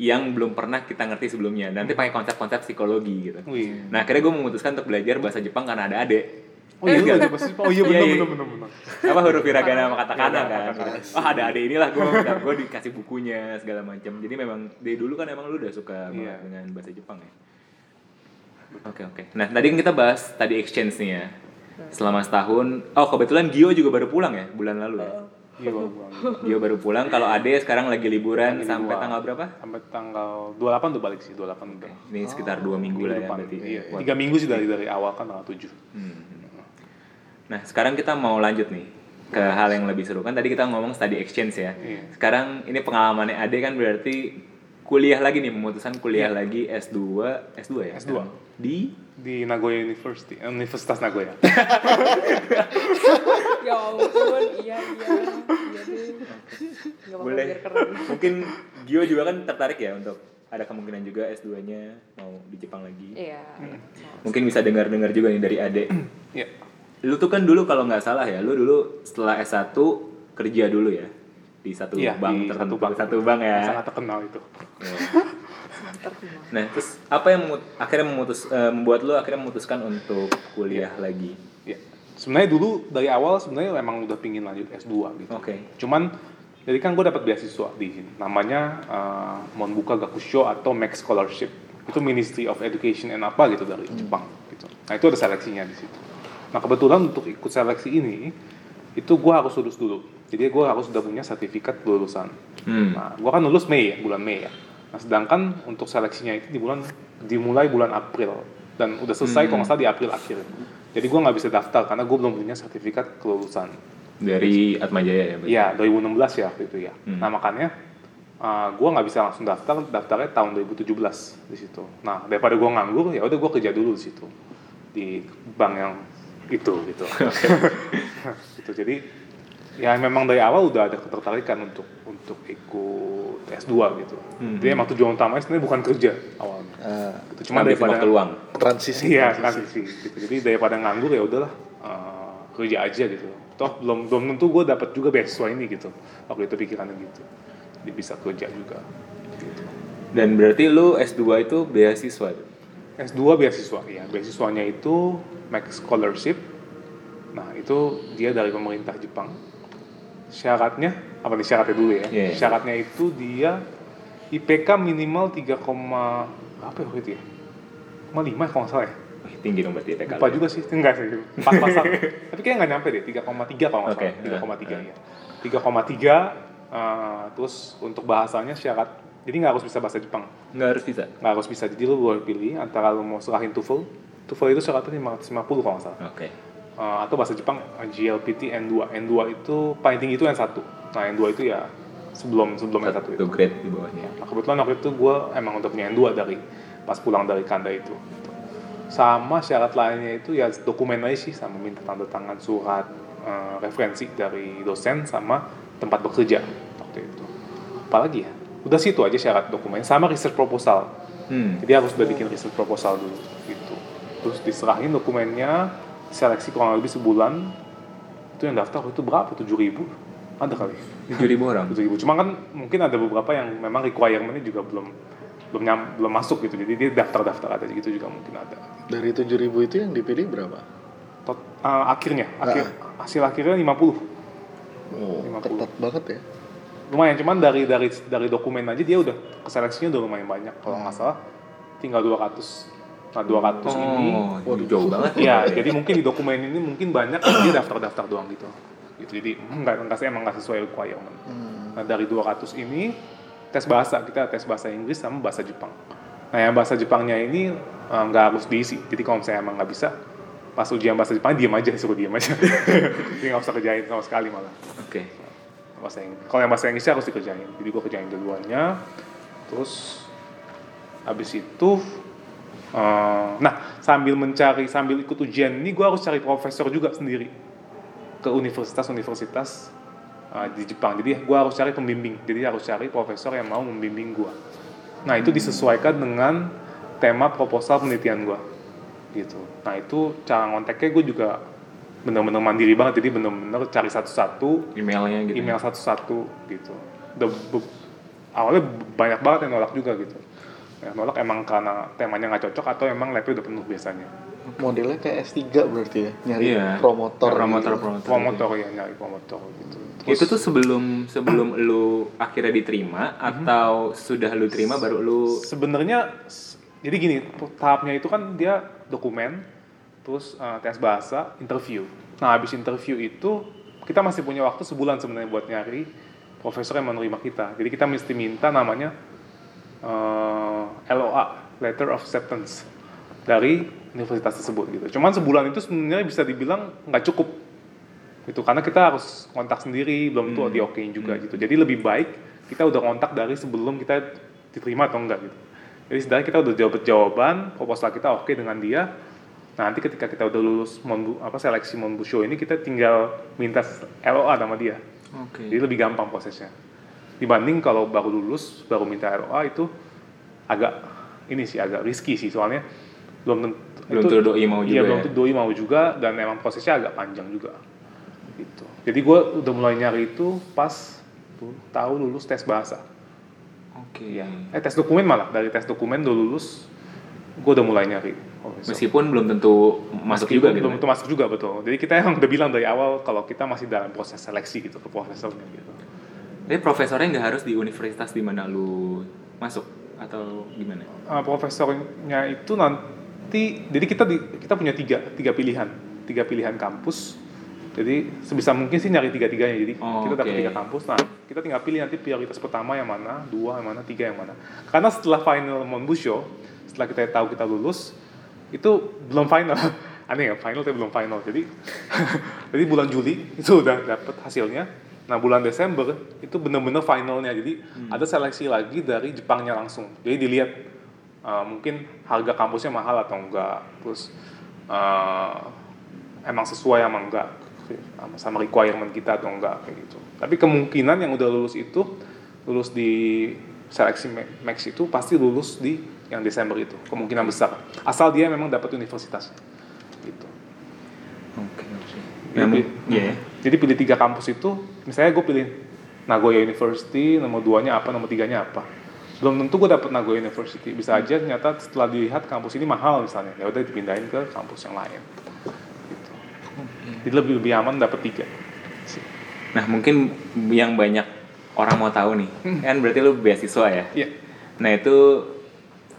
yang belum pernah kita ngerti sebelumnya. Nanti pakai konsep-konsep psikologi gitu. Wih. Nah akhirnya gue memutuskan untuk belajar bahasa Jepang karena ada adek. Oh iya belajar bahasa Jepang. Oh iya benar Iya, iya. benar benar benar. apa huruf hiragana sama katakana Iya, kan oh ada ada inilah gue gue dikasih bukunya segala macam jadi memang dari dulu kan emang lu udah suka banget Iya. dengan bahasa Jepang ya oke oke nah tadi kan kita bahas tadi exchange nih ya selama setahun oh kebetulan Gio juga baru pulang ya bulan lalu ya Iya baru pulang. Gio baru pulang kalau Ade sekarang lagi liburan Lagi sampai dua. tanggal berapa Sampai tanggal 28 udah balik sih, 28 udah. ini sekitar dua minggu lah ya depan. berarti Iya, Buat- tiga minggu sih dari dari awal kan tanggal 7. Hmm. Nah, sekarang kita mau lanjut nih ke hal yang lebih seru kan tadi kita ngomong study exchange ya. Iya. Sekarang ini pengalamannya Ade kan berarti kuliah lagi nih memutuskan kuliah lagi S2 S2 ya. S2. sekarang? Di di Nagoya University, eh, Universitas Nagoya. ya ampun iya iya iya deh apa-apa, boleh mungkin Gio juga kan tertarik ya untuk ada kemungkinan juga S2-nya mau di Jepang lagi. iya Mungkin bisa dengar-dengar juga nih dari Ade. Iya. Lu tuh kan dulu kalau nggak salah ya, lu dulu setelah S1 kerja dulu ya di satu Iya, bank di tertentu, satu bank. satu bank ya. Sangat terkenal itu. Ya. terkenal Nah, terus apa yang memut- akhirnya memutus eh, membuat lu akhirnya memutuskan untuk kuliah lagi? Ya. Sebenarnya dulu dari awal sebenarnya emang udah pingin lanjut S2 gitu. Oke. Cuman jadi kan gue dapat beasiswa di sini. Namanya uh, Monbuka Gakusho atau Max Scholarship. Itu Ministry of Education and apa gitu dari Jepang gitu. Nah, itu ada seleksinya di situ. Nah, kebetulan untuk ikut seleksi ini itu gue harus lulus dulu. Jadi gue harus sudah punya sertifikat kelulusan. Hmm. Nah, gue kan lulus Mei ya, bulan Mei ya. Nah, sedangkan untuk seleksinya itu di bulan dimulai bulan April dan udah selesai kalau nggak salah di April akhir. Jadi gue nggak bisa daftar karena gue belum punya sertifikat kelulusan. Dari Atmajaya ya? Iya, 2016 ya waktu itu ya. Hmm. Nah makanya uh, gue nggak bisa langsung daftar, daftarnya tahun 2017 di situ. Nah daripada gue nganggur, ya udah gue kerja dulu di situ di bank yang itu gitu. gitu. Jadi ya memang dari awal udah ada ketertarikan untuk untuk ikut S2 gitu. Hmm. Jadi emang tujuan utamanya sebenarnya bukan kerja awalnya. Ah, Gitu. Cuma daripada waktu luang. transisi. Iya transisi gitu. Jadi daripada nganggur ya udahlah uh, kerja aja gitu. Toh belum belum tentu gue dapat juga beasiswa ini gitu. Waktu itu pikirannya gitu. Jadi bisa kerja juga. Gitu. Dan berarti lu S2 itu beasiswa? S2 beasiswa ya. Beasiswanya itu Max Scholarship. Nah itu dia dari pemerintah Jepang. Syaratnya apa nih syaratnya dulu ya? Iya, iya. Syaratnya itu dia IPK minimal 3, apa ya itu ya? 5 kalau nggak salah ya? Tinggi dong berarti IPK. Lupa lu. juga sih, enggak sih. Pas-pasan. Tapi kayaknya nggak nyampe deh, 3,3 kalau nggak salah. 3,3 ah, ya. 3,3 uh, terus untuk bahasanya syarat jadi nggak harus bisa bahasa Jepang. Nggak harus bisa? Nggak harus bisa. Jadi lu boleh pilih antara lu mau serahin TOEFL. TOEFL itu syaratnya 550 kalau nggak salah. Oke. Uh, atau bahasa Jepang uh, GLPT N2. N2 itu paling tinggi itu N1. Nah, N2 itu ya sebelum sebelum N1 itu. Satu grade di bawahnya. Nah, kebetulan waktu itu gue emang udah punya N2 dari pas pulang dari Kanda itu. Sama syarat lainnya itu ya dokumen aja sih, sama minta tanda tangan surat eh, referensi dari dosen sama tempat bekerja waktu itu. Apalagi ya? Udah sih itu aja syarat dokumen. Sama research proposal. Hmm. Jadi harus udah bikin research proposal dulu gitu. Terus diserahin dokumennya, seleksi kurang lebih sebulan. Itu yang daftar itu berapa? 7 ribu? Ada kali. 7.000 orang. 7000 cuma kan mungkin ada beberapa yang memang requirementnya juga belum belum nyam, belum masuk gitu jadi dia daftar daftar ada gitu juga mungkin ada Dari 7000 itu yang dipilih berapa? Tot, eh, akhirnya akhir hasil akhirnya 50 Oh, 50. ketat banget ya. Lumayan cuman dari dari dari dokumen aja dia udah keseleksinya udah lumayan banyak kalau nggak salah tinggal 200 nah 200 ini Oh, itu jauh banget ya jadi mungkin di dokumen ini mungkin banyak dia daftar daftar doang gitu gitu jadi nggak nggak emang nggak sesuai requirement Hmm. Nah dari 200 ini tes bahasa kita tes bahasa Inggris sama bahasa Jepang. Nah yang bahasa Jepangnya ini eh, nggak harus diisi. Jadi kalau misalnya emang nggak bisa pas ujian bahasa Jepang diam aja suruh diam aja. Jadi nggak usah kerjain sama sekali malah Oke. Bahasa Inggris. Kalau yang bahasa Inggrisnya harus dikerjain. Jadi gua kerjain duluannya. Terus habis itu eh, nah sambil mencari sambil ikut ujian ini gua harus cari profesor juga sendiri ke universitas-universitas uh, di Jepang. Jadi gua harus cari pembimbing. Jadi harus cari profesor yang mau membimbing gua. Nah itu disesuaikan dengan tema proposal penelitian gua. Gitu. Nah itu cara ngonteknya gue juga bener-bener mandiri banget. Jadi bener-bener cari satu-satu, Emailnya gitu. email satu-satu gitu. Udah be- awalnya banyak banget yang nolak juga gitu. Yang nolak emang karena temanya nggak cocok atau emang labnya udah penuh biasanya. Modelnya kayak S3 berarti ya, nyari Iya. promotor. Promotor, gitu. promotor. Promotor ya nyari promotor gitu. Itu tuh sebelum sebelum lu akhirnya diterima Mhm. atau sudah lu terima baru lu sebenarnya jadi gini tahapnya itu kan dia dokumen terus uh, tes bahasa interview nah habis interview itu kita masih punya waktu sebulan sebenarnya buat nyari profesor yang menerima kita jadi kita mesti minta namanya uh, LOA letter of acceptance dari universitas tersebut gitu cuman sebulan itu sebenarnya bisa dibilang nggak cukup Itu karena kita harus kontak sendiri, belum tentu Hmm. diokein juga gitu. Jadi lebih baik kita udah kontak dari sebelum kita diterima atau enggak gitu. Jadi sebenarnya kita udah jawab jawaban, proposal kita oke dengan dia. Nah, nanti ketika kita udah lulus Monbu, apa seleksi Monbusho ini kita tinggal minta LOA sama dia. Oke. Jadi lebih gampang prosesnya. Dibanding kalau baru lulus, baru minta LOA itu agak ini sih agak risky sih soalnya belum tentu Belum itu- tentu doi mau Iya, juga belum ya? tentu doi mau juga dan emang prosesnya agak panjang juga. Gitu. Jadi gue udah mulai nyari itu pas tuh tahu lulus tes bahasa. Oke. Iya. Eh tes dokumen malah dari tes dokumen udah lulus, gue udah mulai nyari. profesor. Meskipun belum tentu masuk juga gitu. belum tentu masuk juga betul. Jadi kita emang udah bilang dari awal kalau kita masih dalam proses seleksi gitu ke profesornya gitu. Jadi profesornya nggak harus di universitas di mana lu masuk atau gimana? Uh, profesornya itu nanti jadi kita di, kita punya tiga tiga pilihan tiga pilihan kampus jadi sebisa mungkin sih nyari tiga tiganya jadi Oh, kita dapat oke. tiga kampus nah kita tinggal pilih nanti prioritas pertama yang mana dua yang mana tiga yang mana karena setelah final Monbusho setelah kita tahu kita lulus itu belum final. Aneh ya final tapi belum final. Jadi jadi bulan Juli itu udah dapat hasilnya. Nah bulan Desember itu bener-bener finalnya. Jadi ada seleksi lagi dari Jepangnya langsung. Jadi dilihat uh, mungkin harga kampusnya mahal atau enggak. Terus uh, emang sesuai sama enggak. Sama, requirement kita atau enggak kayak gitu. Tapi kemungkinan yang udah lulus itu lulus di seleksi ma- max itu pasti lulus di yang Desember itu kemungkinan besar asal dia memang dapat universitas gitu Oke. Jadi, mu- pi- iya ya. jadi pilih tiga kampus itu, misalnya gue pilih Nagoya University, nomor duanya apa, nomor tiganya apa. Belum tentu gue dapet Nagoya University, bisa aja ternyata setelah dilihat kampus ini mahal misalnya, ya udah dipindahin ke kampus yang lain. Gitu. Jadi lebih lebih aman dapet tiga. Nah mungkin yang banyak orang mau tahu nih, kan berarti lu beasiswa ya. Iya. Nah itu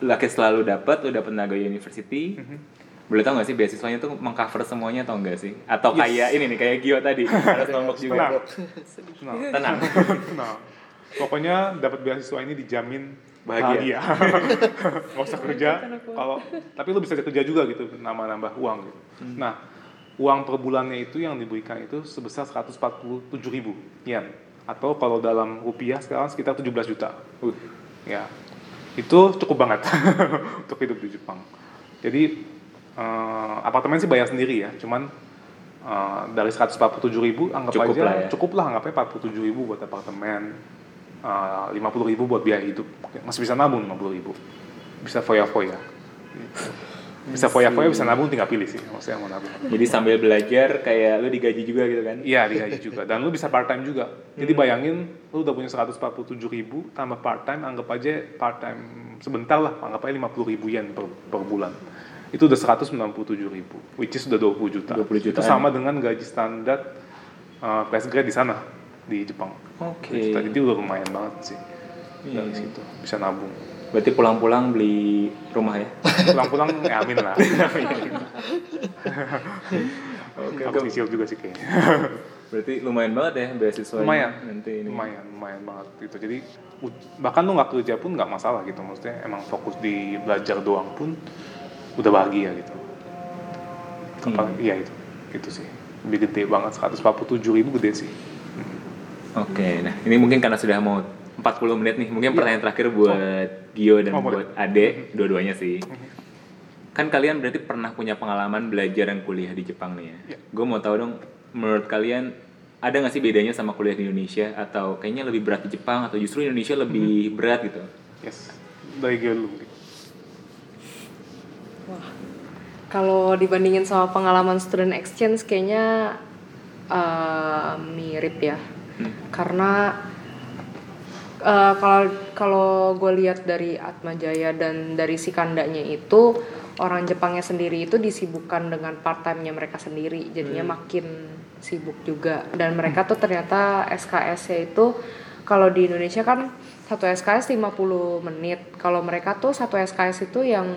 laki selalu dapat, lu dapat Nagoya University. Boleh tau gak sih beasiswanya tuh mengcover semuanya atau enggak sih? Atau Yes. kayak ini nih, kayak Gio tadi, harus nombok juga. Nah, Tenang. nah, pokoknya dapat beasiswa ini dijamin Bahagia. bahagia. Gak usah kerja, kalau tapi lu bisa kerja juga gitu, nambah-nambah uang gitu. Nah, uang per bulannya itu yang diberikan itu sebesar 147 ribu yen. Atau kalau dalam rupiah sekarang sekitar 17 juta. Uh, Ya, itu cukup banget untuk hidup di Jepang. Jadi eh, apartemen sih bayar sendiri ya, cuman eh, dari 147 ribu anggap Cukup aja lah ya. cukup lah anggapnya 47 ribu buat apartemen, lima puluh ribu buat biaya hidup, masih bisa nabung 50 ribu, bisa foya-foya. Bisa foya-foya, bisa nabung tinggal pilih sih, maksudnya mau nabung. jadi sambil belajar kayak lu digaji juga gitu kan? Iya digaji juga dan lu bisa part time juga. Jadi bayangin lu udah punya 147 ribu tambah part time anggap aja part time sebentar lah anggap aja 50 ribu yen per, per bulan. Itu udah 197 ribu, which is udah 20 juta. 20 Itu jutaan. sama dengan gaji standar uh, fresh grade di sana di Jepang. Oke. Jadi udah lumayan banget sih dari situ bisa nabung. Berarti pulang-pulang beli rumah ya? Pulang-pulang ya amin lah. Oke, nyicil juga sih kayaknya. Berarti lumayan banget ya beasiswa lumayan nanti ini. lumayan lumayan banget gitu jadi bahkan lu nggak kerja pun nggak masalah gitu maksudnya emang fokus di belajar doang pun udah bahagia gitu Hmm. apalagi iya itu itu sih lebih gede banget 147 ribu gede sih Oke, nah ini mungkin karena sudah mau 40 menit nih, mungkin pertanyaan terakhir buat Gio dan Oh, buat Ade, dua-duanya sih. Kan kalian berarti pernah punya pengalaman belajar dan kuliah di Jepang nih ya? Iya. Gue mau tahu dong, menurut kalian ada nggak sih bedanya sama kuliah di Indonesia atau kayaknya lebih berat di Jepang atau justru Indonesia lebih berat gitu? yes dari gue dulu mungkin. Kalau dibandingin sama pengalaman student exchange kayaknya eh, mirip ya. Karena eh, kalau kalau gue lihat dari Atma Jaya dan dari si kandanya itu orang Jepangnya sendiri itu disibukkan dengan part time-nya mereka sendiri, jadinya makin sibuk juga. Dan mereka tuh ternyata SKS-nya itu kalau di Indonesia kan satu SKS 50 menit. Kalau mereka tuh satu SKS itu yang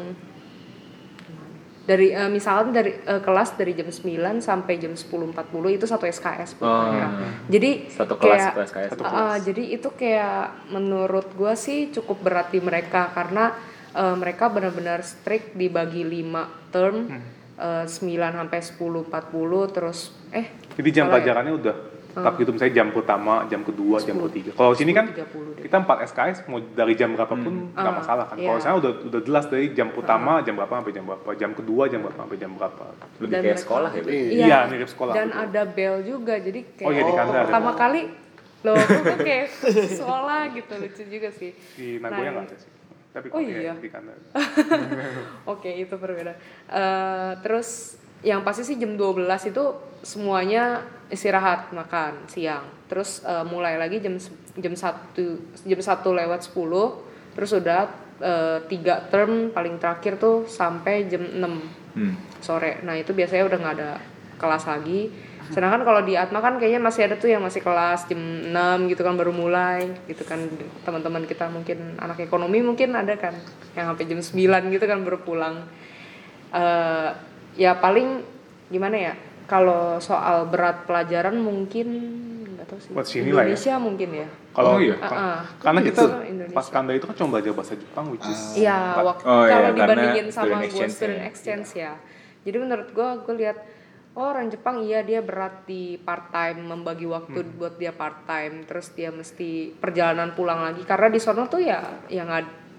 dari eh, misalnya dari eh, kelas dari jam 9 sampai jam 10.40 itu satu SKS Oh. mereka. Jadi Satu kelas, kayak. Satu uh, uh, jadi itu kayak menurut gua sih cukup berat di mereka karena uh, mereka benar-benar strict dibagi 5 term eh, 9 sampai 10.40 terus eh Jadi jam ya? pelajarannya udah tetap gitu misalnya jam pertama, jam kedua, jam 10. ketiga. Kalau sini kan 10.30 deh. kita 4 SKS mau dari jam berapapun nggak Ah, masalah kan. iya. Kalau sana udah udah jelas dari jam pertama jam berapa sampai jam berapa, jam kedua jam berapa sampai jam berapa. Lebih Dan kayak sekolah ya. Iya. Iya, mirip sekolah, Dan betul. ada bel juga, jadi kayak Oh, iya, di ada pertama kali loh kok kayak sekolah gitu lucu juga sih. Di Nagoya Nah, nggak ada sih. Tapi Oh, ya, iya. di. Oke, itu perbedaan. Eh, terus yang pasti sih jam 12 itu semuanya istirahat makan siang. Terus eh, mulai lagi jam jam 1 jam 1 lewat 10 terus udah eh, tiga term paling terakhir tuh sampai jam 6 Hmm. sore. Nah, itu biasanya udah nggak ada kelas lagi. Sedangkan kalau di Atma kan kayaknya masih ada tuh yang masih kelas jam 6 gitu kan baru mulai gitu kan teman-teman kita mungkin anak ekonomi mungkin ada kan yang sampai jam 9 gitu kan baru pulang. Eh ya paling gimana ya? Kalau soal berat pelajaran mungkin nggak tahu sih. Buat sini lah ya. Indonesia mungkin ya. Kalau Oh, iya. Ah, ah. karena kita Indonesia. pas Kanda itu kan cuma belajar bahasa Jepang which is Iya, empat. waktu Oh, iya, kalau karena dibandingin sama student gue exchange student ya. exchange ya. Jadi menurut gue, gue lihat oh orang Jepang iya dia berat di part time membagi waktu Hmm. buat dia part time, terus dia mesti perjalanan pulang lagi karena di sono tuh ya yang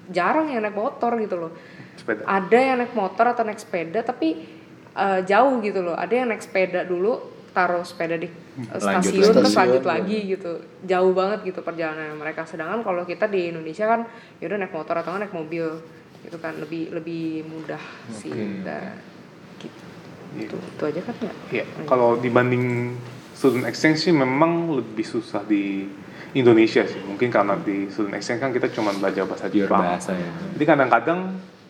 jarang yang naik motor gitu loh. sepeda. Ada yang naik motor atau naik sepeda tapi eh, jauh gitu loh. Ada yang naik sepeda dulu taruh sepeda di eh, Lanjut stasiun terus lagi. lanjut lagi gitu jauh banget gitu perjalanan mereka sedangkan kalau kita di Indonesia kan yaudah naik motor atau nggak naik mobil itu kan lebih lebih mudah sih Dan gitu Iya. itu, itu aja kan ya Iya, kalau dibanding student exchange sih memang lebih susah di Indonesia sih. Mungkin karena di student exchange kan kita cuma belajar bahasa Jepang. bahasa ya. Jadi kadang-kadang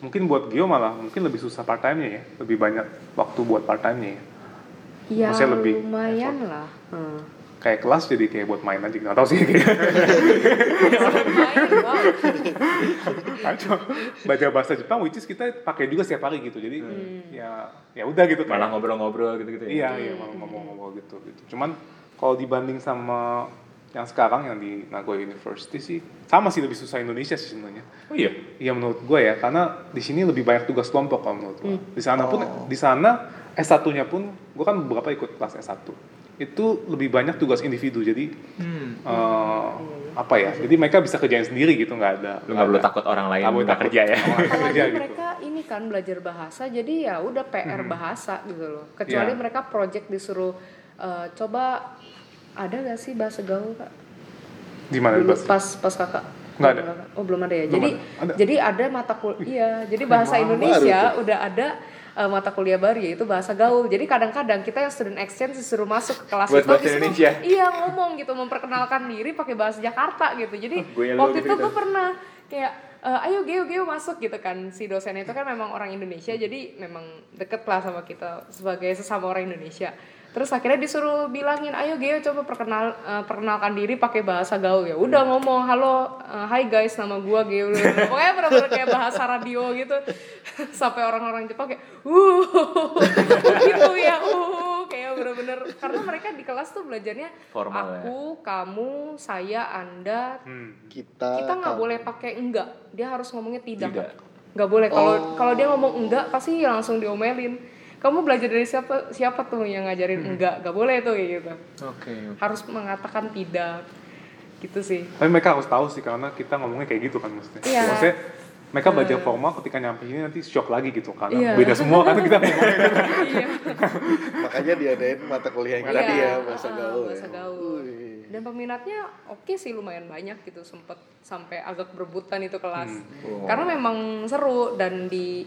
mungkin buat Gio malah mungkin lebih susah part time-nya ya. Lebih banyak waktu buat part time-nya ya. ya Maksudnya lebih lumayan lah hmm. Kayak kelas jadi kayak buat main aja. Nggak tahu sih kayak wow belajar bahasa Jepang which is kita pakai juga setiap hari gitu. Jadi ya ya udah gitu Malah ngobrol-ngobrol gitu-gitu ya. Iya, iya, malah ngomong-ngomong gitu, gitu. Cuman kalau dibanding sama yang sekarang yang di Nagoya University sih sama sih lebih susah Indonesia sih sebenarnya. Oh iya. Iya menurut gue ya, karena di sini lebih banyak tugas kelompok kalau menurut gue. Di sana pun, di sana S1-nya pun, gue kan beberapa ikut kelas S1. Itu lebih banyak tugas individu, jadi Hmm. eh, apa ya? Jadi mereka bisa kerjain sendiri gitu, nggak ada. Lu nggak perlu takut orang lain nggak kerja ya. Apalagi gitu. mereka ini kan belajar bahasa jadi ya udah PR bahasa gitu loh. Kecuali Iya. mereka project disuruh eh, coba ada gak sih bahasa gaul kak? Di mana Dulu bahasa? pas pas kakak Nggak ada. Oh belum ada ya. Belum jadi ada. Ada. jadi ada mata kuliah. Iya. Jadi bahasa baru Indonesia udah ada eh, mata kuliah baru yaitu bahasa gaul. Jadi kadang-kadang kita yang student exchange disuruh masuk ke kelas Buat itu, bahasa itu, Indonesia. Iya ngomong gitu memperkenalkan diri pakai bahasa Jakarta gitu. Jadi waktu gitu itu gue gitu. pernah kayak eh, ayo Geo Geo masuk gitu kan si dosen itu kan memang orang Indonesia jadi memang deket lah sama kita sebagai sesama orang Indonesia terus akhirnya disuruh bilangin ayo Geo coba perkenal eh, perkenalkan diri pakai bahasa gaul. Ya udah ngomong halo eh, hai guys nama gua Geo. Pokoknya bener-bener kayak bahasa radio gitu. Sampai orang-orang Jepang kayak uh gitu ya uh. Kayak bener-bener karena mereka di kelas tuh belajarnya Formal ya. aku kamu saya anda. Hmm. Kita kita nggak boleh pakai enggak. Dia harus ngomongnya tidak. Tidak. nggak boleh. Kalau Oh. kalau dia ngomong enggak pasti langsung diomelin kamu belajar dari siapa siapa tuh yang ngajarin Hmm. enggak nggak boleh tuh kayak gitu Oke. harus mengatakan tidak gitu sih Tapi mereka harus tahu sih karena kita ngomongnya kayak gitu kan maksudnya. Iya. Maksudnya mereka belajar formal ketika nyampe sini nanti shock lagi gitu karena Iya. beda semua kan kita ngomongnya gitu. iya Makanya diadain mata kuliah yang Iya, tadi ya bahasa ah, gaul. bahasa ya. gaul. Wih. dan peminatnya oke sih lumayan banyak gitu sempet sampai agak berebutan itu kelas Hmm. karena memang seru dan di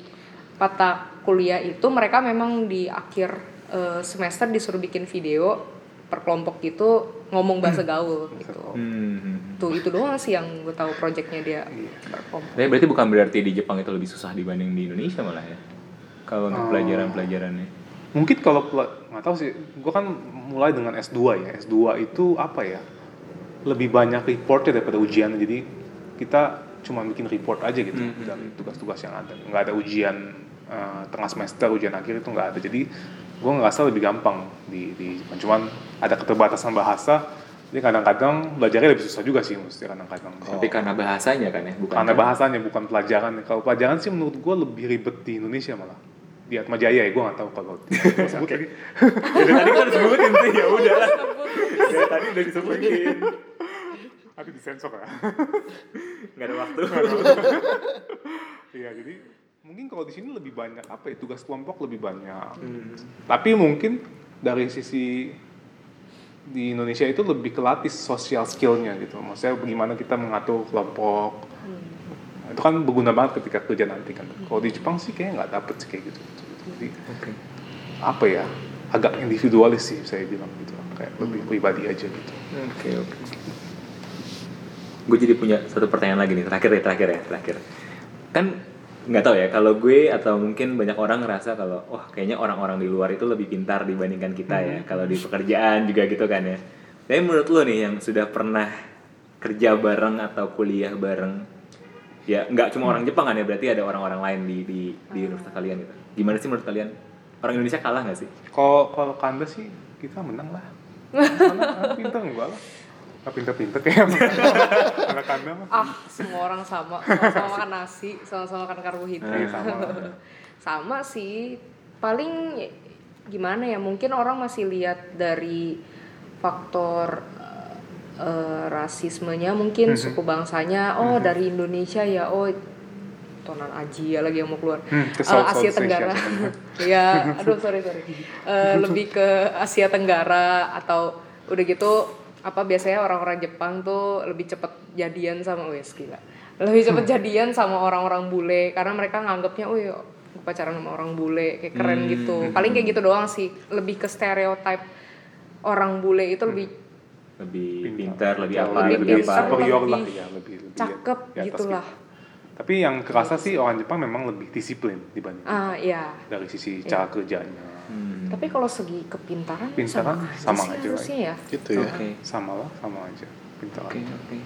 mata kuliah itu mereka memang di akhir eh, semester disuruh bikin video per kelompok gitu ngomong bahasa gaul gitu Hmm. tuh itu doang sih yang gue tahu projectnya dia Iya. per kelompok Tapi berarti bukan berarti di Jepang itu lebih susah dibanding di Indonesia malah ya. Kalau untuk Oh. pelajaran-pelajarannya. Mungkin kalau nggak tahu sih, gue kan mulai dengan S2 ya. S2 itu apa ya? Lebih banyak reportnya daripada ujian. Jadi kita cuma bikin report aja gitu Hmm. dari tugas-tugas yang ada. Nggak ada ujian eh, tengah semester, ujian akhir itu nggak ada. Jadi gue ngerasa lebih gampang di, di cuman ada keterbatasan bahasa. Jadi kadang-kadang belajarnya lebih susah juga sih mesti kadang-kadang. Tapi karena bahasanya kan ya, bukan Karena karena- bahasanya bukan pelajaran. Kalau pelajaran sih menurut gue lebih ribet di Indonesia malah. di Atma Jaya ya gue nggak tahu kalau sebut lagi Dari tadi kan disebutin sih, ya udah lah. Dari tadi udah disebutin. tapi disensor ya Nggak ada waktu. Iya jadi mungkin kalau di sini lebih banyak apa ya tugas kelompok lebih banyak. Tapi mungkin dari sisi di Indonesia itu lebih kelatih social skillnya gitu. Maksudnya bagaimana kita mengatur kelompok. Itu kan berguna banget ketika kerja nanti kan. Kalau di Jepang sih kayaknya nggak dapet sih kayak gitu. Jadi apa ya agak individualis sih saya bilang gitu. Kayak lebih pribadi aja gitu. Oke, oke. Gue jadi punya satu pertanyaan lagi nih, terakhir ya, terakhir ya, terakhir. Kan nggak tahu ya, kalau gue atau mungkin banyak orang ngerasa kalau, wah kayaknya orang-orang di luar itu lebih pintar dibandingkan kita ya, kalau di pekerjaan juga gitu kan ya. Tapi menurut lo nih yang sudah pernah kerja bareng atau kuliah bareng, ya nggak cuma orang Jepang kan ya, berarti ada orang-orang lain di di di universitas kalian gitu. Gimana sih menurut kalian? Orang Indonesia kalah nggak sih? Kalau kalau Kanda sih kita menang lah. Karena pintar enggak lah. Nggak pintar-pintar kayak anak Kanda mah. ah semua orang sama. Sama-sama makan nasi sama-sama makan karbohidrat. Iya, sama. sama sih. Paling gimana ya mungkin orang masih lihat dari faktor eh, eh, rasismenya mungkin Mhm. suku bangsanya oh dari Indonesia ya oh tonan Aji ya lagi yang mau keluar. Hmm, ke Eh, South- Asia South Tenggara. ya aduh sorry sorry. Eh, lebih ke Asia Tenggara atau udah gitu apa biasanya orang-orang Jepang tuh lebih cepet jadian sama wes gila. Lebih cepet jadian sama orang-orang bule karena mereka nganggapnya oh ya pacaran sama orang bule kayak keren gitu. paling kayak gitu doang sih lebih ke stereotype orang bule itu lebih Lebih pintar, lebih apa, Lebih lebih pintar, apa? superior lebih lah ya lebih lebih cakep atas gitulah. gitu. Tapi yang kerasa sih orang Jepang memang lebih disiplin dibanding ah ya dari sisi cara kerjanya. Hmm. tapi kalau segi kepintaran Pintaran sama, sama aja, sih aja, ya Gitu ya. Oke. Sama lah, sama aja. Pintar. Oke, oke.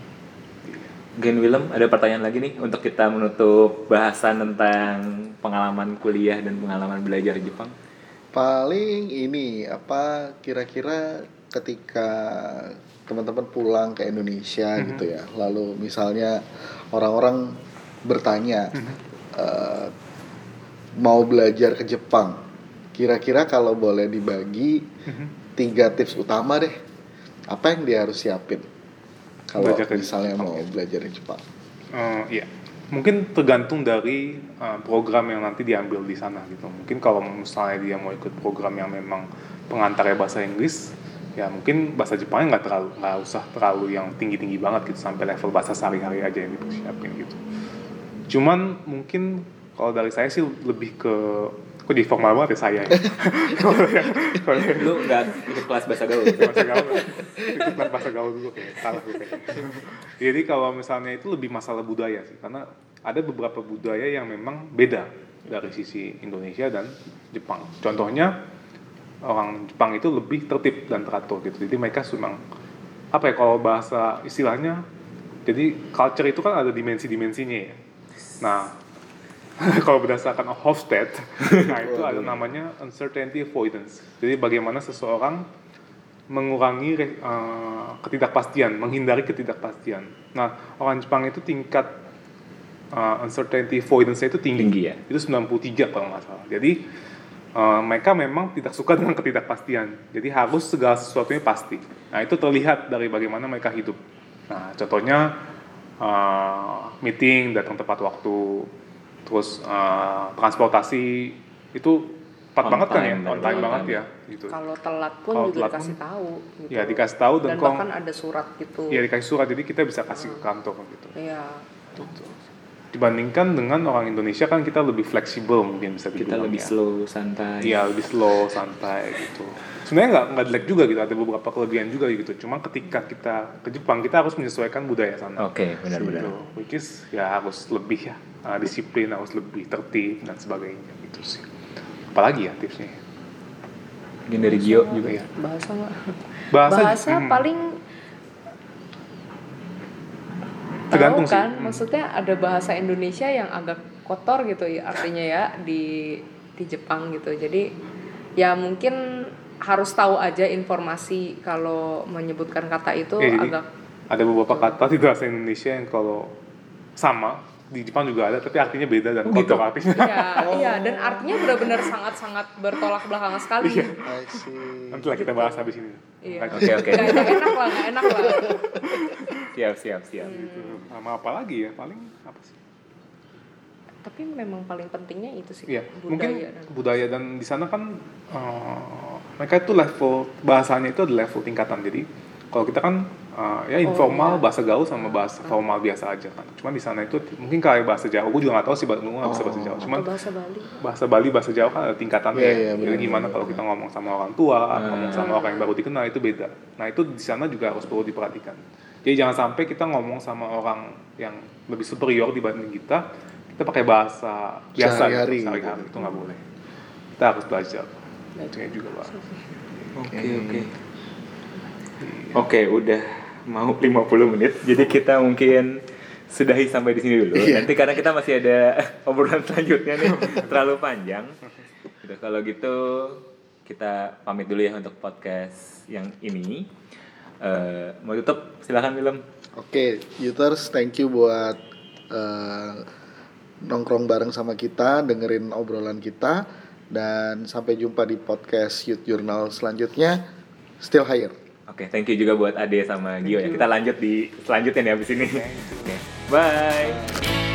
Gen Willem, ada pertanyaan lagi nih untuk kita menutup bahasan tentang pengalaman kuliah dan pengalaman belajar di Jepang. Paling ini apa kira-kira ketika teman-teman pulang ke Indonesia Mhm. gitu ya. Lalu misalnya orang-orang bertanya eh, mau belajar ke Jepang. Kira-kira kalau boleh dibagi Mhm. tiga tips utama deh. Apa yang dia harus siapin? Kalau Belajar misalnya Jepang, mau ya. belajar di Jepang. Eh, iya. Mungkin tergantung dari eh, program yang nanti diambil di sana gitu. Mungkin kalau misalnya dia mau ikut program yang memang pengantarnya bahasa Inggris, ya mungkin bahasa Jepangnya nggak terlalu nggak usah terlalu yang tinggi tinggi banget gitu sampai level bahasa sehari-hari aja yang dipersiapin gitu. Cuman mungkin kalau dari saya sih lebih ke kok jadi formal banget ya saya ya. Lu nggak ikut kelas bahasa gaul? bahasa gaul. Ikut bahasa gaul dulu kayak salah gue jadi kalau misalnya itu lebih masalah budaya sih karena ada beberapa budaya yang memang beda dari sisi Indonesia dan Jepang. Contohnya orang Jepang itu lebih tertib dan teratur gitu. Jadi mereka memang apa ya kalau bahasa istilahnya jadi culture itu kan ada dimensi-dimensinya ya. Nah kalau berdasarkan Hofstede, nah itu ada namanya uncertainty avoidance. Jadi bagaimana seseorang mengurangi eh, ketidakpastian, menghindari ketidakpastian. Nah, orang Jepang itu tingkat eh, uncertainty avoidance itu tinggi. Tinggi ya? Itu 93 kalau nggak salah. Jadi eh, mereka memang tidak suka dengan ketidakpastian. Jadi harus segala sesuatunya pasti. Nah, itu terlihat dari bagaimana mereka hidup. Nah, contohnya eh, meeting datang tepat waktu, terus eh, transportasi itu tepat banget kan ya, time, on time on banget time. ya, gitu. kalau telat pun Kalau juga telat dikasih pun- tahu gitu. Ya dikasih tahu dan, dan kalau bahkan ada surat gitu ya dikasih surat jadi kita bisa kasih ke kantor gitu. Iya. Gitu. Dibandingkan dengan orang Indonesia kan kita lebih fleksibel mungkin bisa Kita dibilang lebih ya. slow, santai. Iya lebih slow, santai gitu. Sebenarnya nggak nggak jelek juga gitu, ada beberapa kelebihan juga gitu. Cuma ketika kita ke Jepang kita harus menyesuaikan budaya sana. Oke, benar-benar. Gitu. Which is ya harus lebih ya uh, disiplin, harus lebih tertib dan sebagainya gitu sih. Apalagi ya tipsnya? Mungkin dari Gio juga ya. bahasa Bahasa, bahasa hmm, paling Tergantung tahu sih. kan Hmm. maksudnya ada bahasa Indonesia yang agak kotor gitu ya artinya ya di di Jepang gitu jadi ya mungkin harus tahu aja informasi kalau menyebutkan kata itu Ya, jadi agak ada beberapa kata di bahasa Indonesia yang kalau sama di Jepang juga ada tapi artinya beda dan Oh, gitu? kotor artinya Iya, iya dan artinya benar-benar sangat-sangat bertolak belakang sekali. Iya. Nanti lah kita bahas habis ini Iya. Lanjut. Oke, oke. Nggak- nggak enak lah, nggak enak lah. Siap, siap, siap. Gitu. sama apa lagi ya paling apa sih Tapi memang paling pentingnya itu sih Iya, budaya mungkin dan budaya dan di sana kan eh, mereka itu level bahasanya itu ada level tingkatan. Jadi kalau kita kan eh, ya informal iya. bahasa gaul sama bahasa formal biasa aja kan. Cuman di sana itu mungkin kayak bahasa Jawa, gue juga nggak tahu sih, gue nggak bisa bahasa Jawa. Cuman atau bahasa Bali. bahasa Bali, bahasa Jawa kan ada tingkatannya. Iya, ya. iya, Jadi gimana kalau kita ngomong sama orang tua, ngomong sama orang yang baru dikenal itu beda. Nah itu di sana juga harus perlu diperhatikan. Jadi jangan sampai kita ngomong sama orang yang lebih superior dibanding kita, kita pakai bahasa biasa Sehari-hari gitu, gitu. sehari-hari itu nggak boleh. Kita harus belajar. Itu juga pak. Oke, oke. Oke, udah mau 50 menit. Jadi kita mungkin sudahi sampai di sini dulu. Nanti karena kita masih ada obrolan selanjutnya nih terlalu panjang. Gitu, kalau gitu kita pamit dulu ya untuk podcast yang ini. Eh, mau tutup silakan Willem. Oke, Youters, thank you buat eh, nongkrong bareng sama kita, dengerin obrolan kita, dan sampai jumpa di podcast Youth Journal selanjutnya. Still higher. Oke, thank you juga buat Ade sama Gio ya. Kita lanjut di selanjutnya nih abis ini. Oke, bye.